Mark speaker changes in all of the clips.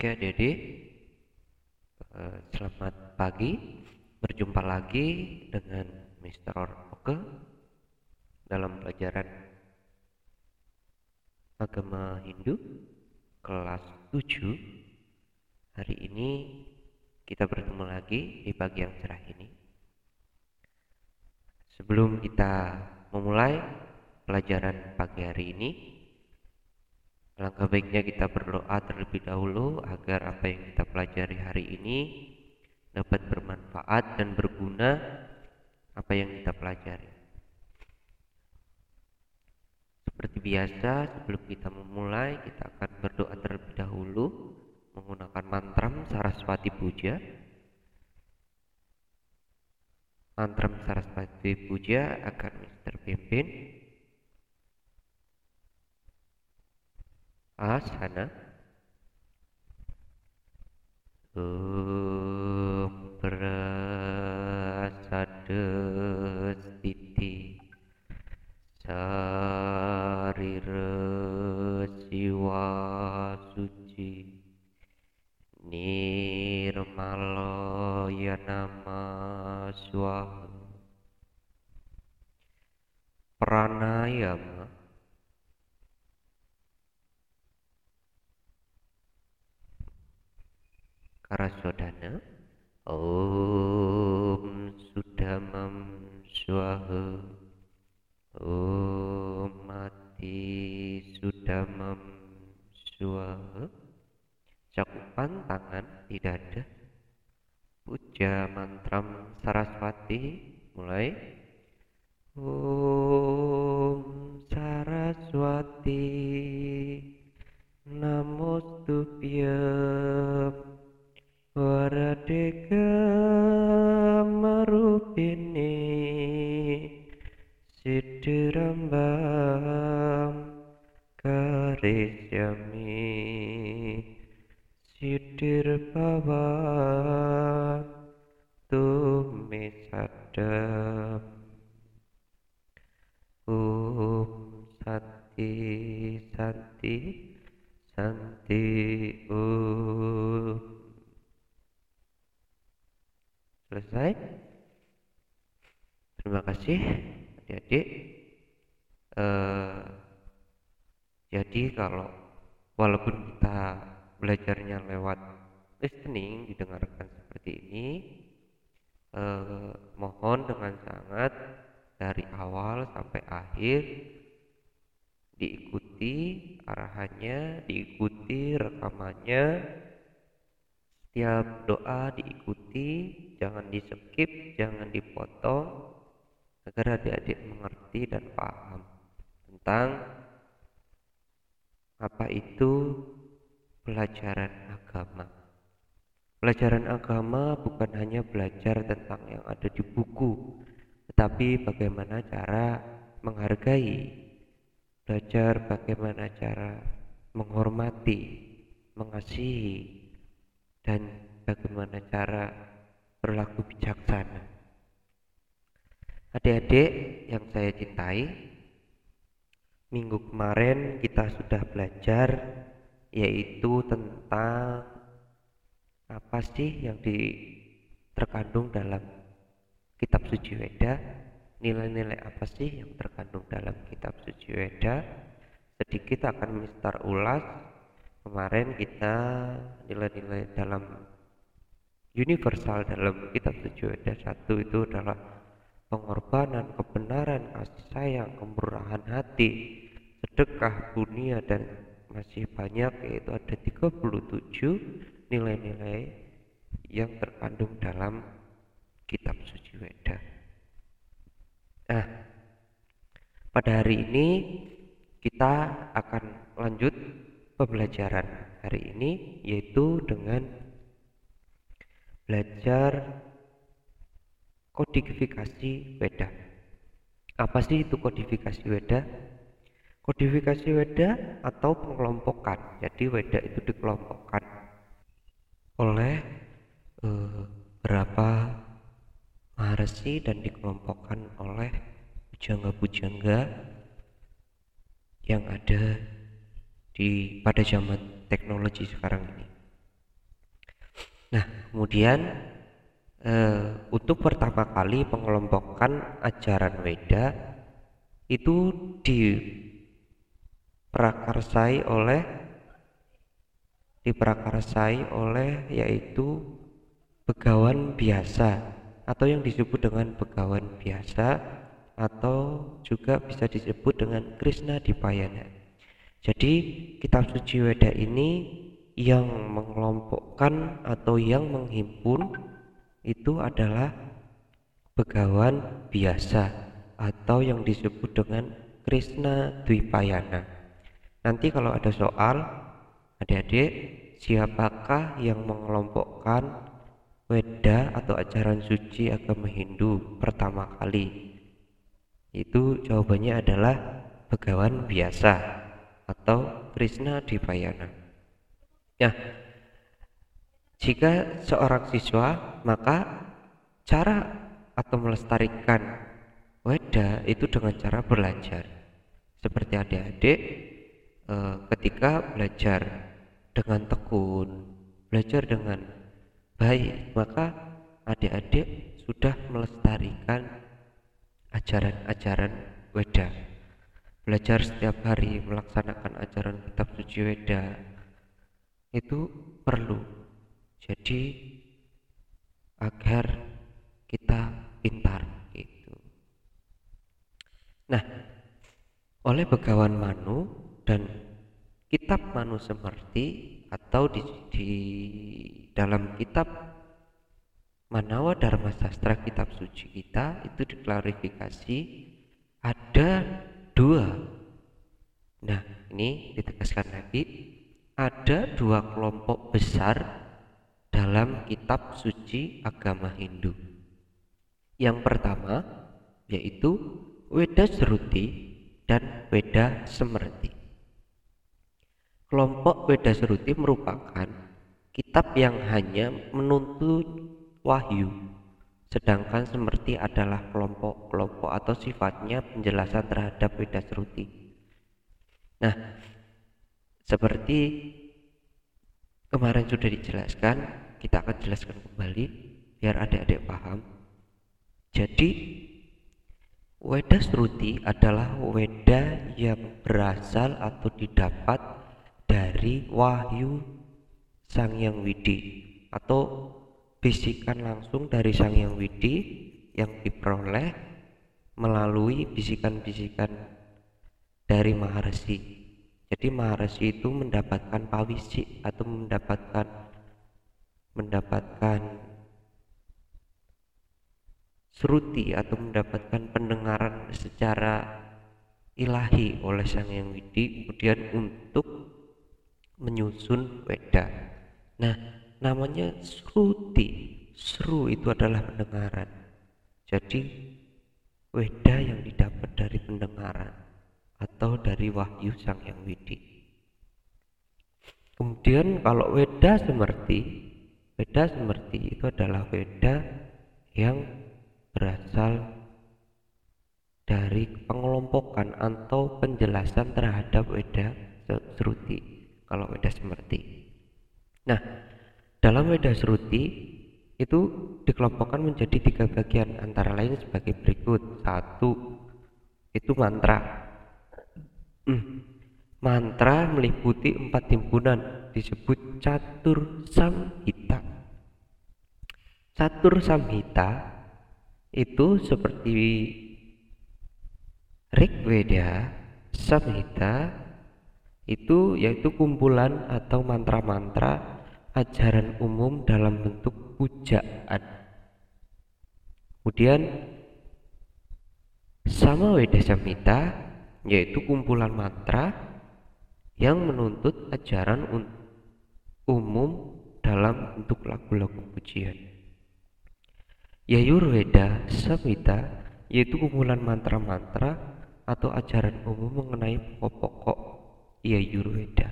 Speaker 1: Oke adik-adik, eh, selamat pagi. Berjumpa lagi dengan Mr. Oke dalam pelajaran Agama Hindu kelas 7. Hari ini kita bertemu lagi di pagi yang cerah ini. Sebelum kita memulai pelajaran pagi hari ini, Alangkah baiknya kita berdoa terlebih dahulu agar apa yang kita pelajari hari ini dapat bermanfaat dan berguna apa yang kita pelajari. Seperti biasa, sebelum kita memulai, kita akan berdoa terlebih dahulu menggunakan mantram Saraswati Puja. Mantram Saraswati Puja akan Mr. pimpin. Asana. Om prasada karisyami Sidir bawa tumisadam Om Santi Santi Santi Om Selesai? Terima kasih adik-adik. Eh, jadi kalau walaupun kita belajarnya lewat listening, didengarkan seperti ini, eh, mohon dengan sangat dari awal sampai akhir diikuti arahannya, diikuti rekamannya, setiap doa diikuti, jangan di skip, jangan dipotong, agar adik-adik mengerti dan paham tentang apa itu pelajaran agama. Pelajaran agama bukan hanya belajar tentang yang ada di buku, tetapi bagaimana cara menghargai, belajar bagaimana cara menghormati, mengasihi, dan bagaimana cara berlaku bijaksana. Adik-adik yang saya cintai, minggu kemarin kita sudah belajar yaitu tentang apa sih yang di, terkandung dalam kitab suci Weda, nilai-nilai apa sih yang terkandung dalam kitab suci Weda. Sedikit akan Mister ulas kemarin kita nilai-nilai dalam universal dalam kitab suci Weda satu itu adalah pengorbanan, kebenaran, kasih sayang, kemurahan hati, sedekah, dunia dan masih banyak yaitu ada 37 nilai-nilai yang terkandung dalam kitab suci Weda. Nah, pada hari ini kita akan lanjut pembelajaran hari ini yaitu dengan belajar kodifikasi Weda. Apa sih itu kodifikasi Weda? Kodifikasi Weda atau pengelompokan. Jadi Weda itu dikelompokkan oleh eh, berapa maharsi dan dikelompokkan oleh pujangga-pujangga yang ada di pada zaman teknologi sekarang ini. Nah, kemudian eh, untuk pertama kali pengelompokan ajaran Weda itu diprakarsai oleh diprakarsai oleh yaitu begawan biasa atau yang disebut dengan begawan biasa atau juga bisa disebut dengan Krishna Dipayana. Jadi kitab suci Weda ini yang mengelompokkan atau yang menghimpun itu adalah begawan biasa atau yang disebut dengan Krishna Dwipayana. Nanti kalau ada soal, adik-adik, siapakah yang mengelompokkan Weda atau ajaran suci agama Hindu pertama kali? Itu jawabannya adalah begawan biasa atau Krishna Dwipayana. Ya, jika seorang siswa, maka cara atau melestarikan Weda itu dengan cara belajar. Seperti adik-adik e, ketika belajar dengan tekun, belajar dengan baik, maka adik-adik sudah melestarikan ajaran-ajaran Weda. Belajar setiap hari melaksanakan ajaran kitab suci Weda itu perlu. Jadi agar kita pintar Nah, oleh Begawan Manu dan kitab Manu Semerti atau di, di dalam kitab Manawa Dharma Sastra kitab suci kita itu diklarifikasi ada dua. Nah, ini ditegaskan lagi ada dua kelompok besar dalam kitab suci agama Hindu. Yang pertama yaitu Weda Seruti dan Weda Semerti. Kelompok Weda Seruti merupakan kitab yang hanya menuntut wahyu, sedangkan Semerti adalah kelompok-kelompok atau sifatnya penjelasan terhadap Weda Seruti. Nah, seperti kemarin sudah dijelaskan, kita akan jelaskan kembali biar adik-adik paham. Jadi Weda Sruti adalah weda yang berasal atau didapat dari wahyu Sang Yang Widi atau bisikan langsung dari Sang Yang Widi yang diperoleh melalui bisikan-bisikan dari Maharsi. Jadi Maharsi itu mendapatkan pawisi atau mendapatkan mendapatkan seruti atau mendapatkan pendengaran secara ilahi oleh Sang Yang Widi kemudian untuk menyusun Weda. Nah, namanya seruti. Seru itu adalah pendengaran. Jadi Weda yang didapat dari pendengaran atau dari wahyu Sang Yang Widi. Kemudian kalau Weda semerti, Weda semerti itu adalah Weda yang berasal dari pengelompokan atau penjelasan terhadap Weda Seruti kalau Weda Semerti. Nah, dalam Weda Seruti itu dikelompokkan menjadi tiga bagian antara lain sebagai berikut. Satu, itu mantra. Hmm. Mantra meliputi empat timbunan disebut catur samhita. Catur samhita itu seperti Rigveda, Samhita itu yaitu kumpulan atau mantra-mantra ajaran umum dalam bentuk pujaan. Kemudian sama Weda Samhita yaitu kumpulan mantra yang menuntut ajaran umum dalam bentuk lagu-lagu pujian. Yayurveda Samhita yaitu kumpulan mantra-mantra atau ajaran umum mengenai pokok-pokok Yayurveda.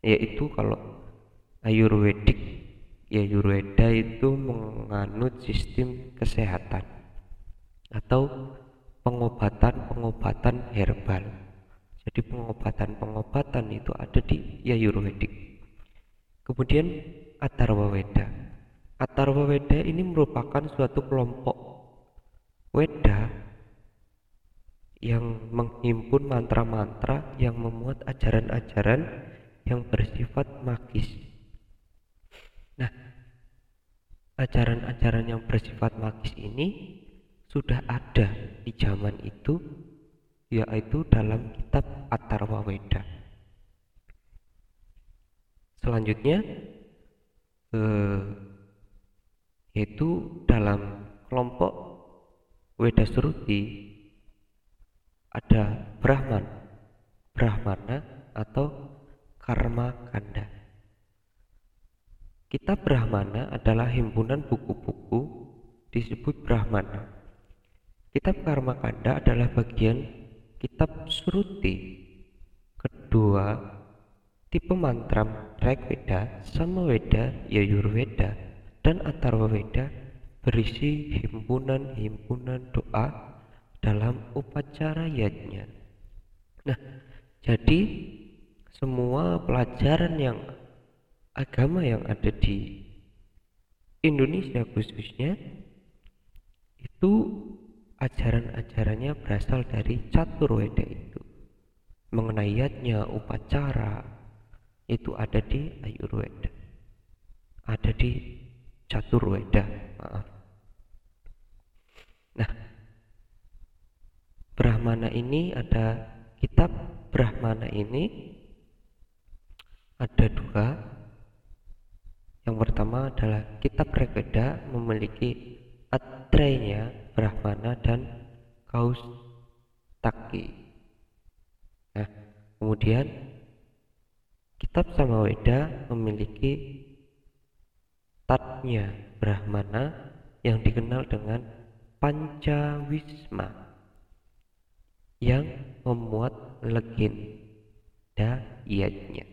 Speaker 1: Yaitu kalau Ayurvedik Yayurveda itu menganut sistem kesehatan atau pengobatan-pengobatan herbal. Jadi pengobatan-pengobatan itu ada di Yayurvedik kemudian Atharva Weda Atarwa Weda ini merupakan suatu kelompok Weda yang menghimpun mantra-mantra yang memuat ajaran-ajaran yang bersifat magis. Nah, ajaran-ajaran yang bersifat magis ini sudah ada di zaman itu yaitu dalam kitab Atarwa Weda. Selanjutnya eh, yaitu dalam kelompok Weda Suruti ada Brahman, Brahmana atau Karma Kanda. Kitab Brahmana adalah himpunan buku-buku disebut Brahmana. Kitab Karma Kanda adalah bagian kitab Suruti. Kedua, tipe mantram Rigveda, Samaveda, Yajurveda, dan Atharvaveda berisi himpunan-himpunan doa dalam upacara yajnya. Nah, jadi semua pelajaran yang agama yang ada di Indonesia khususnya itu ajaran-ajarannya berasal dari catur weda itu mengenai yajnya upacara itu ada di ayurveda ada di catur weda maaf nah Brahmana ini ada kitab Brahmana ini ada dua. Yang pertama adalah kitab Regeda memiliki atrenya Brahmana dan Kaus Taki. Nah, kemudian kitab Samaweda memiliki tatnya Brahmana yang dikenal dengan Pancawisma yang memuat legenda iatnya.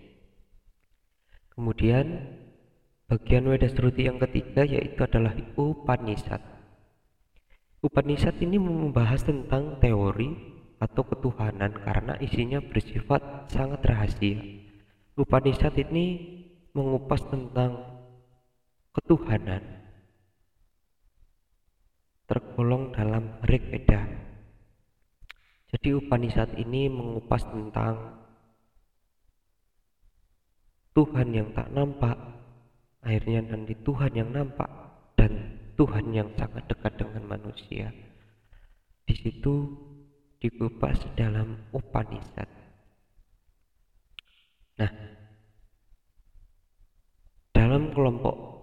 Speaker 1: Kemudian bagian Weda Sruti yang ketiga yaitu adalah Upanishad. Upanishad ini membahas tentang teori atau ketuhanan karena isinya bersifat sangat rahasia. Upanishad ini mengupas tentang ketuhanan tergolong dalam Rig Veda jadi Upanishad ini mengupas tentang Tuhan yang tak nampak, akhirnya nanti Tuhan yang nampak dan Tuhan yang sangat dekat dengan manusia. Di situ dikupas dalam Upanishad. Nah, dalam kelompok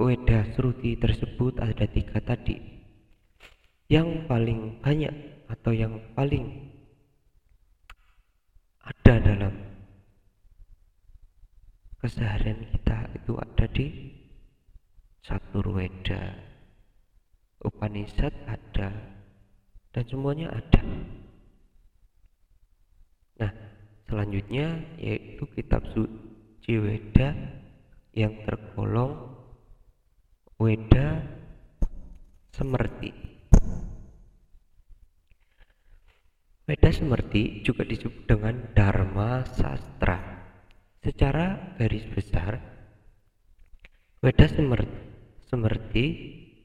Speaker 1: Weda Sruti tersebut ada tiga tadi. Yang paling banyak atau yang paling ada dalam keseharian kita itu ada di Saturweda Upanishad ada dan semuanya ada. Nah selanjutnya yaitu kitab suci Weda yang tergolong Weda Semerti Weda Semerti juga disebut dengan Dharma Sastra. Secara garis besar, Weda Semerti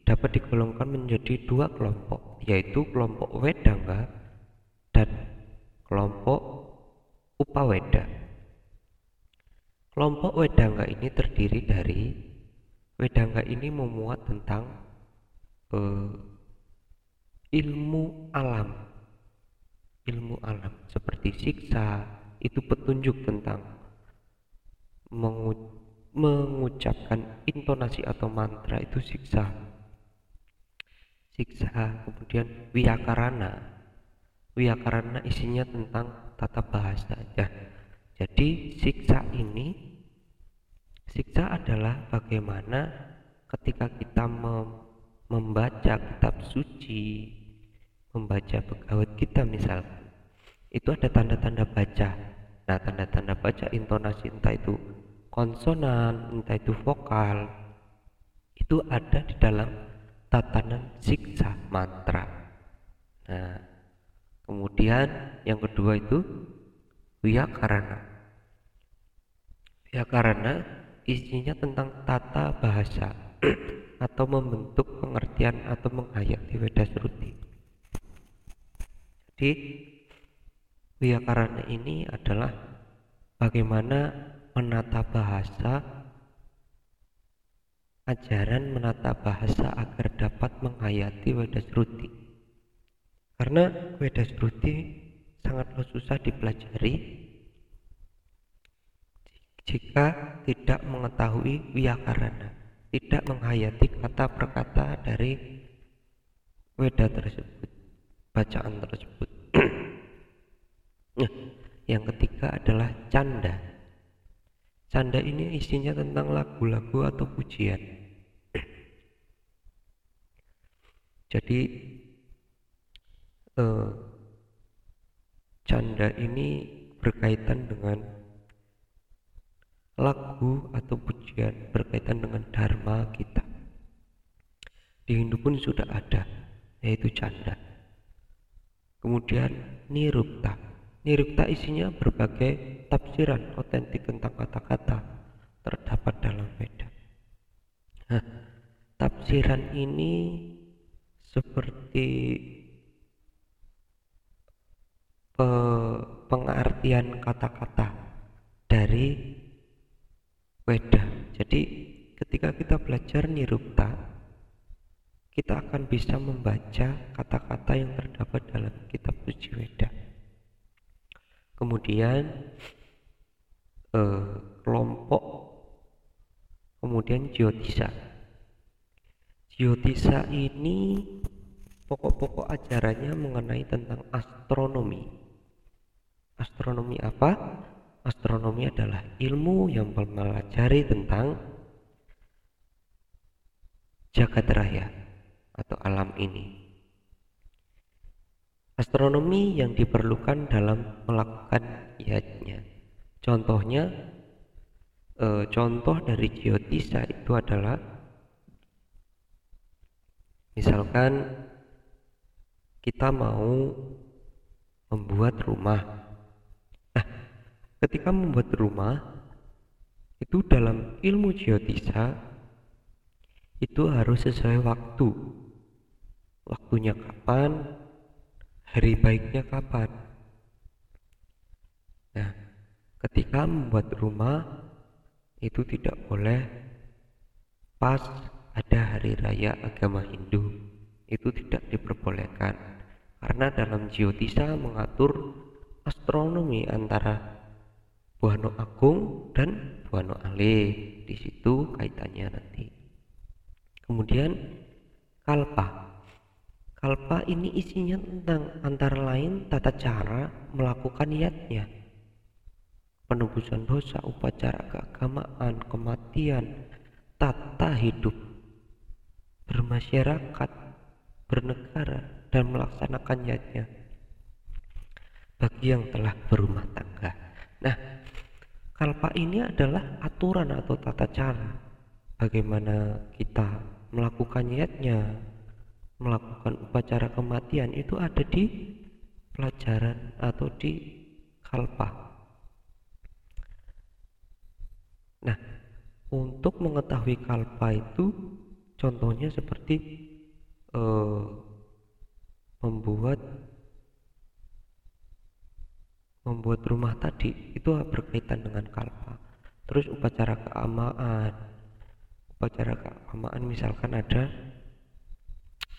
Speaker 1: dapat digolongkan menjadi dua kelompok, yaitu kelompok Wedanga dan kelompok Upaweda. Kelompok Wedanga ini terdiri dari Wedanga ini memuat tentang uh, ilmu alam. Ilmu alam. Seperti siksa itu petunjuk tentang mengu mengucapkan intonasi atau mantra itu siksa. Siksa kemudian wiakarana wiakarana isinya tentang tata bahasa. Ya jadi siksa ini siksa adalah bagaimana ketika kita mem membaca kitab suci membaca pegawai kita misalkan itu ada tanda-tanda baca. Nah tanda-tanda baca intonasi entah itu konsonan entah itu vokal itu ada di dalam tatanan siksa mantra. Nah kemudian yang kedua itu wiyakarana wiyakarana isinya tentang tata bahasa atau membentuk pengertian atau menghayati Weda Sruti. Jadi Wiyakarana ini adalah bagaimana menata bahasa ajaran menata bahasa agar dapat menghayati Weda Sruti. Karena Weda Sruti sangatlah susah dipelajari jika tidak mengetahui wiyakarana, tidak menghayati kata per kata dari Weda tersebut, bacaan tersebut. nah, yang ketiga adalah canda. Canda ini isinya tentang lagu-lagu atau pujian. Jadi eh, canda ini berkaitan dengan lagu atau pujian berkaitan dengan dharma kita. Di Hindu pun sudah ada, yaitu canda. Kemudian nirukta. Nirukta isinya berbagai tafsiran otentik tentang kata-kata terdapat dalam Veda. Nah, tafsiran ini seperti pengertian kata-kata dari Weda. Jadi ketika kita belajar nirukta, kita akan bisa membaca kata-kata yang terdapat dalam kitab suci Weda. Kemudian eh, kelompok kemudian Jyotisa. Jyotisa ini pokok-pokok ajarannya mengenai tentang astronomi Astronomi apa? Astronomi adalah ilmu yang mempelajari tentang jagat raya atau alam ini. Astronomi yang diperlukan dalam melakukan yatnya. Contohnya, e, contoh dari geotisa itu adalah misalkan kita mau membuat rumah ketika membuat rumah itu dalam ilmu geotisa itu harus sesuai waktu. Waktunya kapan hari baiknya kapan. Nah ketika membuat rumah itu tidak boleh pas ada hari raya agama Hindu. Itu tidak diperbolehkan. Karena dalam geotisa mengatur astronomi antara Buano Agung dan Buano Ale. Di situ kaitannya nanti. Kemudian kalpa. Kalpa ini isinya tentang antara lain tata cara melakukan niatnya. Penebusan dosa, upacara keagamaan, kematian, tata hidup, bermasyarakat, bernegara, dan melaksanakan niatnya bagi yang telah berumah tangga. Nah, Kalpa ini adalah aturan atau tata cara bagaimana kita melakukan niatnya, melakukan upacara kematian itu ada di pelajaran atau di kalpa. Nah, untuk mengetahui kalpa itu contohnya seperti eh, membuat membuat rumah tadi itu berkaitan dengan kalpa. Terus upacara keamaan. Upacara keamaan misalkan ada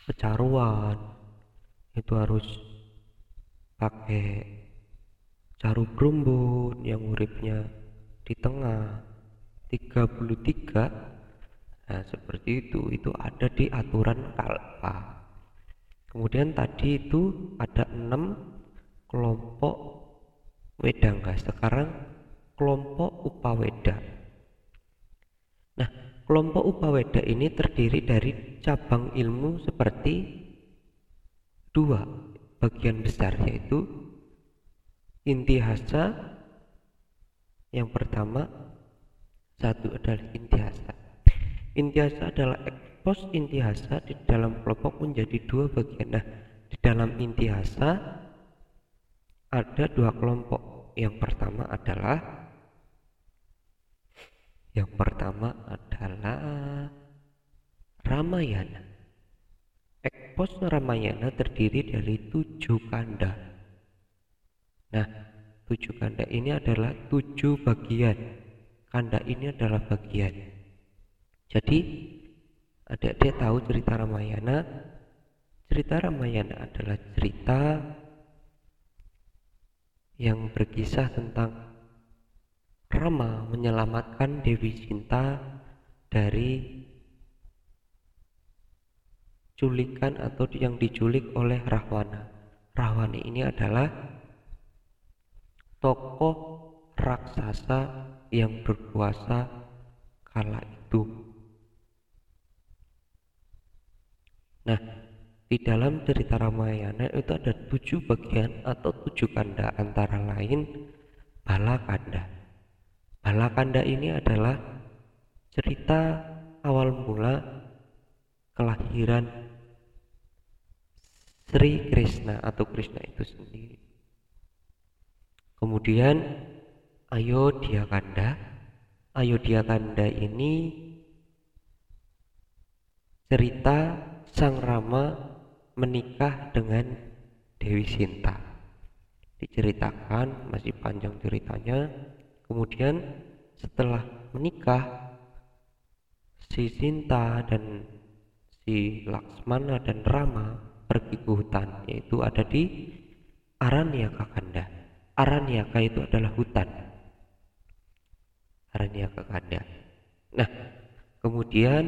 Speaker 1: pecaruan. Itu harus pakai caru berumbun yang uripnya di tengah. 33 nah seperti itu. Itu ada di aturan kalpa. Kemudian tadi itu ada enam kelompok Wedangga sekarang kelompok Upaweda. Nah kelompok Upaweda ini terdiri dari cabang ilmu seperti dua bagian besar yaitu intihasa. Yang pertama satu adalah intihasa. Intihasa adalah ekspos intihasa di dalam kelompok menjadi dua bagian. Nah di dalam intihasa ada dua kelompok. Yang pertama adalah yang pertama adalah Ramayana. Ekpos Ramayana terdiri dari tujuh kanda. Nah, tujuh kanda ini adalah tujuh bagian. Kanda ini adalah bagian. Jadi, adik-adik tahu cerita Ramayana? Cerita Ramayana adalah cerita yang berkisah tentang Rama menyelamatkan Dewi Sinta dari culikan atau yang diculik oleh Rahwana. Rahwana ini adalah tokoh raksasa yang berkuasa kala itu. Nah, di dalam cerita Ramayana itu ada tujuh bagian atau tujuh kanda antara lain Balakanda. Balakanda ini adalah cerita awal mula kelahiran Sri Krishna atau Krishna itu sendiri. Kemudian Ayodhya Kanda. Ayodhya Kanda ini cerita Sang Rama menikah dengan Dewi Sinta. Diceritakan masih panjang ceritanya. Kemudian setelah menikah si Sinta dan si Laksmana dan Rama pergi ke hutan yaitu ada di Aranyaka Kanda. Aranyaka itu adalah hutan. Aranyaka Kanda. Nah, kemudian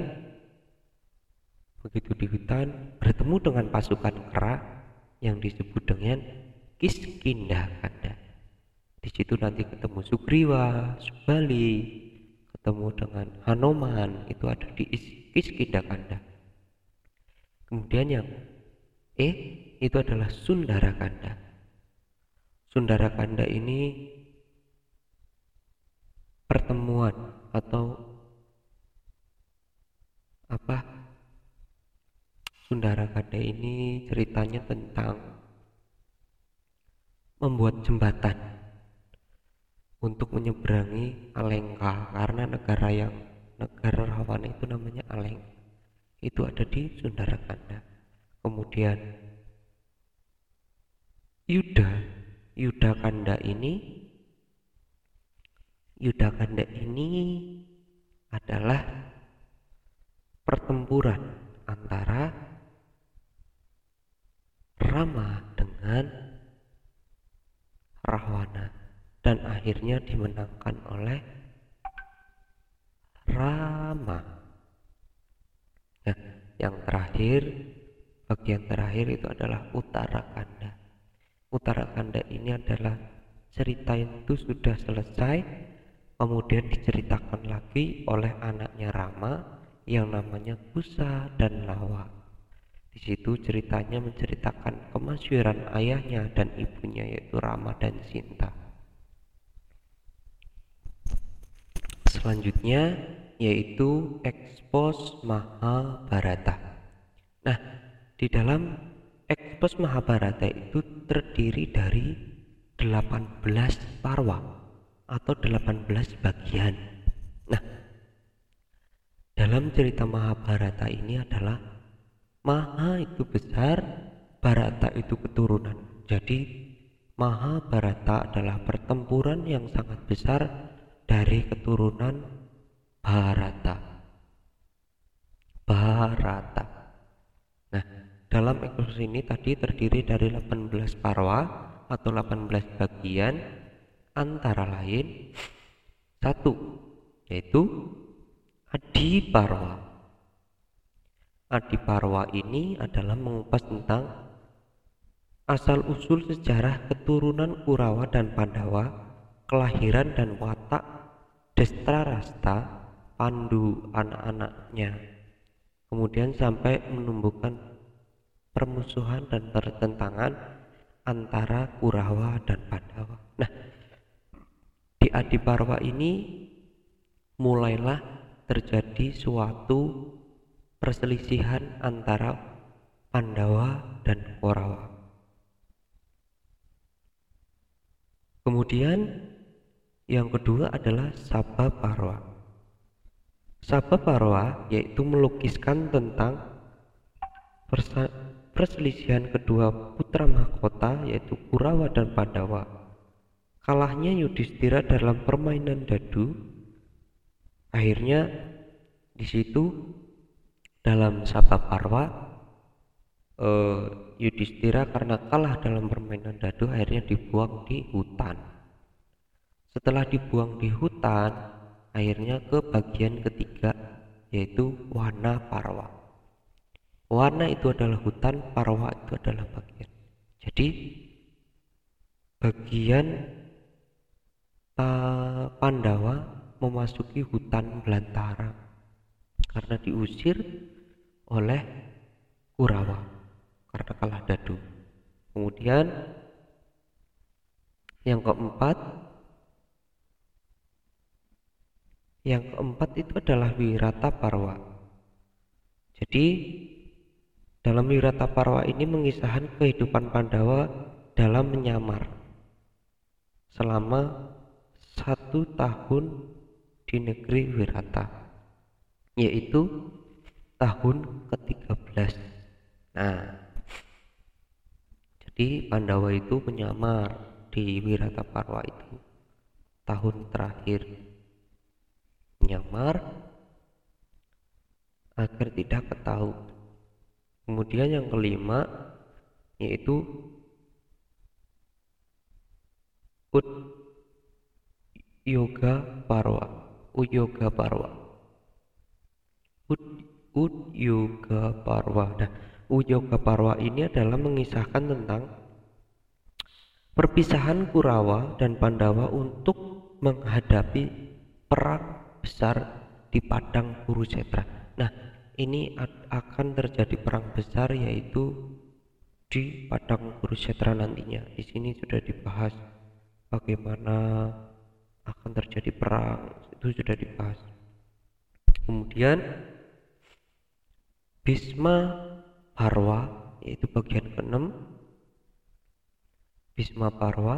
Speaker 1: begitu di hutan bertemu dengan pasukan kera yang disebut dengan Kiskindakanda. Di situ nanti ketemu Sugriwa, Subali, ketemu dengan Hanoman itu ada di Kiskindakanda. Kemudian yang E itu adalah Sundarakanda. Sundarakanda ini pertemuan atau apa Sundara Kade ini ceritanya tentang membuat jembatan untuk menyeberangi Alengka karena negara yang negara rawan itu namanya Aleng. Itu ada di Sundara Kanda kemudian Yuda Yuda Kanda ini Yuda Kanda ini adalah pertempuran antara Rama dengan Rahwana dan akhirnya dimenangkan oleh Rama. Nah, yang terakhir, bagian terakhir itu adalah Utara Kanda. Utara Kanda ini adalah cerita itu sudah selesai, kemudian diceritakan lagi oleh anaknya Rama yang namanya Kusa dan Lawa. Di situ ceritanya menceritakan kemasyuran ayahnya dan ibunya yaitu Rama dan Sinta. Selanjutnya yaitu ekspos Mahabharata. Nah, di dalam ekspos Mahabharata itu terdiri dari 18 parwa atau 18 bagian. Nah, dalam cerita Mahabharata ini adalah Maha itu besar, Barata itu keturunan. Jadi Maha Barata adalah pertempuran yang sangat besar dari keturunan Barata. Barata. Nah, dalam ekos ini tadi terdiri dari 18 parwa atau 18 bagian antara lain satu yaitu Adi Parwa Adiparwa ini adalah mengupas tentang asal-usul sejarah keturunan Kurawa dan Pandawa, kelahiran dan watak Destrarasta, Pandu anak-anaknya. Kemudian sampai menumbuhkan permusuhan dan pertentangan antara Kurawa dan Pandawa. Nah, di Adiparwa ini mulailah terjadi suatu perselisihan antara Pandawa dan Korawa. Kemudian yang kedua adalah Sabha Parwa. Parwa yaitu melukiskan tentang perselisihan kedua putra mahkota yaitu Kurawa dan Pandawa. Kalahnya Yudhistira dalam permainan dadu. Akhirnya di situ dalam Parwa eh, Yudhistira karena kalah dalam permainan dadu akhirnya dibuang di hutan. Setelah dibuang di hutan, akhirnya ke bagian ketiga yaitu warna parwa. Warna itu adalah hutan parwa itu adalah bagian. Jadi bagian uh, Pandawa memasuki hutan belantara. Karena diusir oleh Kurawa karena kalah dadu kemudian yang keempat Yang keempat itu adalah Wirata Parwa. Jadi dalam Wirata Parwa ini mengisahkan kehidupan Pandawa dalam menyamar selama satu tahun di negeri Wirata yaitu tahun ke-13 nah jadi Pandawa itu menyamar di Wirata Parwa itu tahun terakhir menyamar agar tidak ketahui. Kemudian yang kelima yaitu ud yoga parwa, ud yoga parwa. Ud, ud yoga parwa. Nah, ud yoga parwa ini adalah mengisahkan tentang perpisahan Kurawa dan Pandawa untuk menghadapi perang besar di padang Kurusetra. Nah, ini akan terjadi perang besar yaitu di padang Kurusetra nantinya. Di sini sudah dibahas bagaimana akan terjadi perang, itu sudah dibahas. Kemudian Bisma Parwa yaitu bagian ke-6 Bisma Parwa.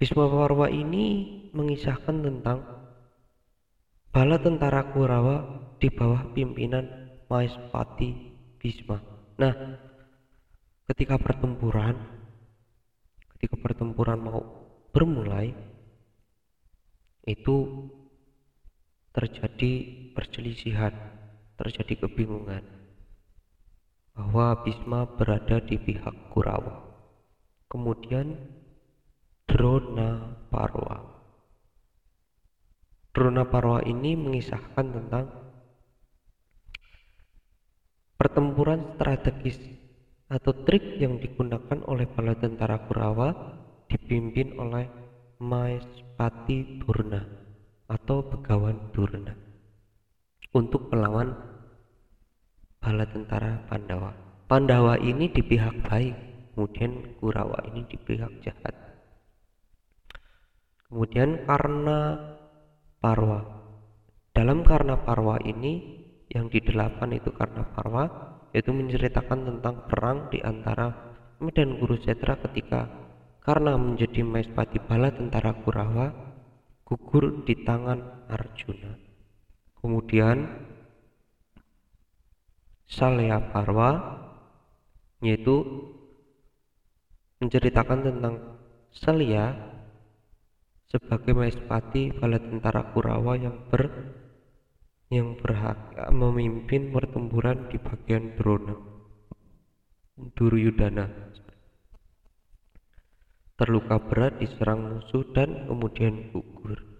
Speaker 1: Bisma Parwa ini mengisahkan tentang bala tentara Kurawa di bawah pimpinan Maespati Bisma. Nah, ketika pertempuran, ketika pertempuran mau bermulai, itu terjadi perselisihan, terjadi kebingungan bahwa Bisma berada di pihak Kurawa. Kemudian Drona Parwa Drona Parwa ini mengisahkan tentang pertempuran strategis atau trik yang digunakan oleh bala tentara Kurawa dipimpin oleh Maespati Durna atau Begawan Durna untuk melawan bala tentara Pandawa. Pandawa ini di pihak baik, kemudian Kurawa ini di pihak jahat. Kemudian karena Parwa. Dalam karena Parwa ini yang di delapan itu karena Parwa yaitu menceritakan tentang perang di antara Medan Kurusetra ketika karena menjadi Maespati bala tentara Kurawa gugur di tangan Arjuna. Kemudian Salya Parwa yaitu menceritakan tentang Salya sebagai Maespati bala tentara Kurawa yang ber yang berhak memimpin pertempuran di bagian Drona Duryudana terluka berat diserang musuh dan kemudian gugur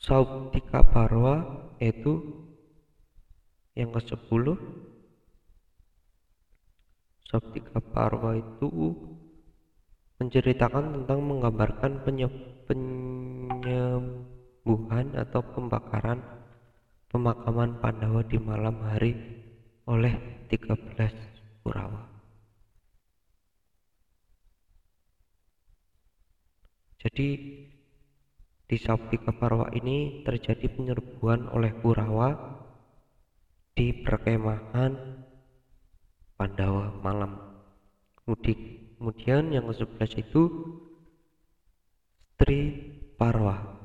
Speaker 1: Saubtika Parwa itu yang ke-10 Saubtika Parwa itu menceritakan tentang menggambarkan penyembuhan atau pembakaran pemakaman Pandawa di malam hari oleh 13 Kurawa. Jadi di Sabika keparwa ini terjadi penyerbuan oleh Kurawa di perkemahan Pandawa malam mudik. Kemudian yang ke-11 itu Tri Parwa.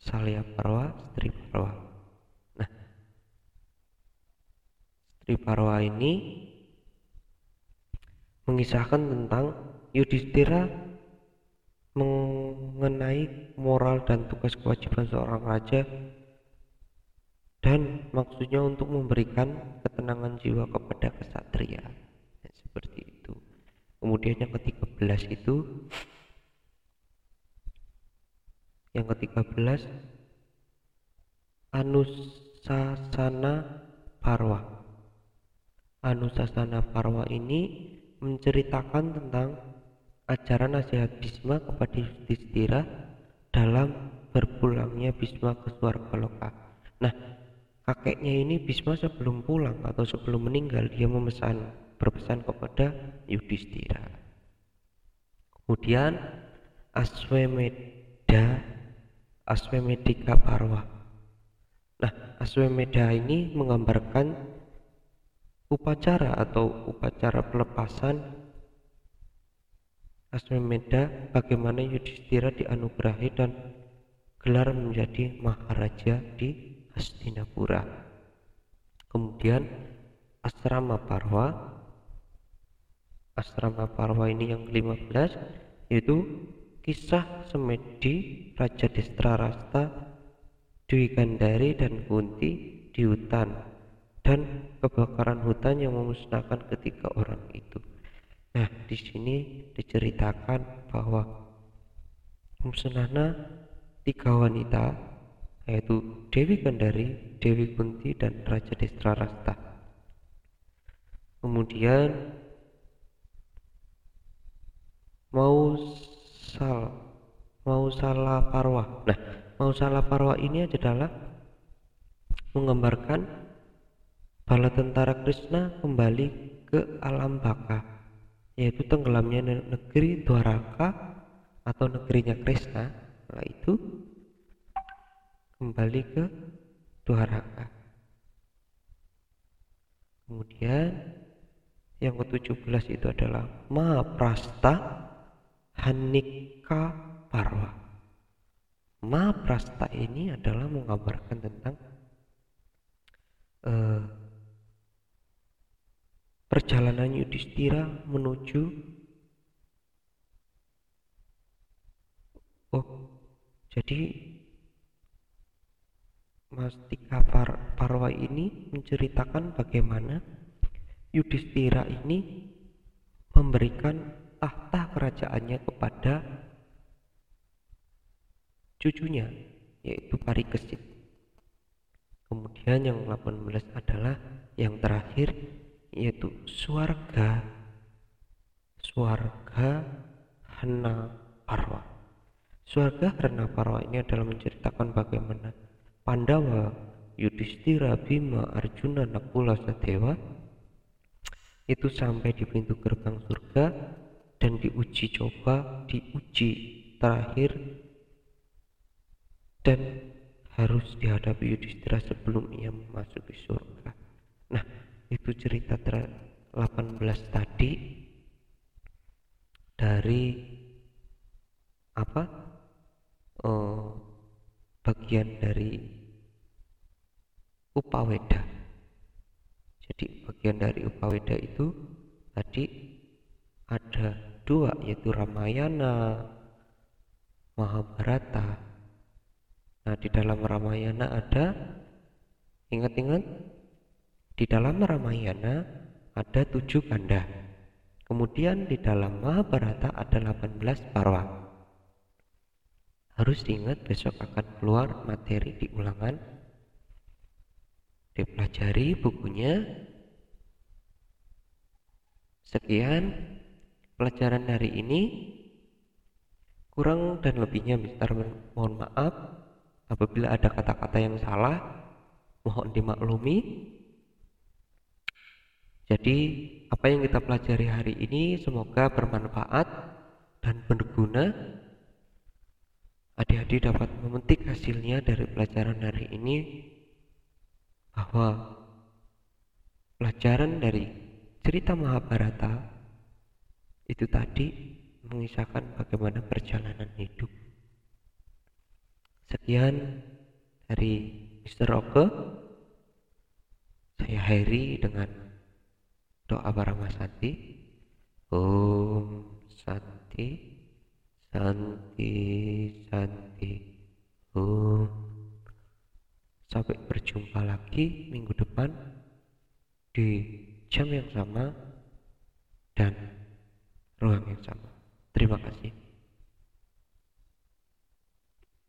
Speaker 1: salia Parwa, Tri Parwa. Nah, Tri Parwa ini mengisahkan tentang Yudhistira mengenai moral dan tugas kewajiban seorang raja dan maksudnya untuk memberikan ketenangan jiwa kepada kesatria. Ya, seperti itu. Kemudian yang ketiga belas itu yang ketiga belas Anusasana Parwa. Anusasana Parwa ini menceritakan tentang ajaran nasihat Bisma kepada Yudhistira dalam berpulangnya Bisma ke Suarga Loka. Nah, kakeknya ini Bisma sebelum pulang atau sebelum meninggal dia memesan berpesan kepada Yudhistira. Kemudian Aswameda Aswamedika Parwa. Nah, Aswameda ini menggambarkan upacara atau upacara pelepasan Aswameda bagaimana Yudhistira dianugerahi dan gelar menjadi maharaja di Hastinapura. Kemudian asrama Parwa. Asrama Parwa ini yang ke-15 yaitu kisah Semedi Raja Destrarasta Dwi Gandari dan Kunti di hutan dan kebakaran hutan yang memusnahkan ketiga orang itu. Nah, di sini diceritakan bahwa musnahnya tiga wanita yaitu Dewi Gandari, Dewi Kunti dan Raja Destrarasta. Kemudian mau sal mau salah parwa. Nah, mau salah parwa ini adalah menggambarkan bala tentara Krishna kembali ke alam baka yaitu tenggelamnya negeri Dwaraka atau negerinya Krishna setelah itu kembali ke Dwaraka. Kemudian yang ke-17 itu adalah Mahaprasta Hanika Parwa. Mahaprasta ini adalah menggambarkan tentang uh, perjalanan Yudhistira menuju oh jadi Mastika Par Parwa ini menceritakan bagaimana Yudhistira ini memberikan tahta kerajaannya kepada cucunya yaitu Parikesit. Kemudian yang 18 adalah yang terakhir yaitu suarga. Suarga Hana Parwa. Suarga Hana Parwa ini adalah menceritakan bagaimana Pandawa Yudhistira Bima Arjuna Nakula Sadewa itu sampai di pintu gerbang surga dan diuji coba diuji terakhir dan harus dihadapi Yudhistira sebelum ia memasuki surga. Nah itu cerita 18 tadi dari apa? Oh, bagian dari upaweda. Jadi bagian dari upaweda itu tadi ada dua yaitu Ramayana Mahabharata. Nah di dalam Ramayana ada ingat-ingat di dalam Ramayana ada tujuh ganda. Kemudian di dalam Mahabharata ada 18 parwa. Harus diingat besok akan keluar materi di ulangan. Dipelajari bukunya. Sekian pelajaran hari ini. Kurang dan lebihnya Mister mohon maaf apabila ada kata-kata yang salah mohon dimaklumi jadi apa yang kita pelajari hari ini semoga bermanfaat dan berguna. Adik-adik dapat memetik hasilnya dari pelajaran hari ini bahwa pelajaran dari cerita Mahabharata itu tadi mengisahkan bagaimana perjalanan hidup. Sekian dari Mr. Oke. Saya Harry dengan doa Mas Santi Om Santi Santi Santi. Om. Sampai berjumpa lagi minggu depan di jam yang sama dan ruang yang sama. Terima kasih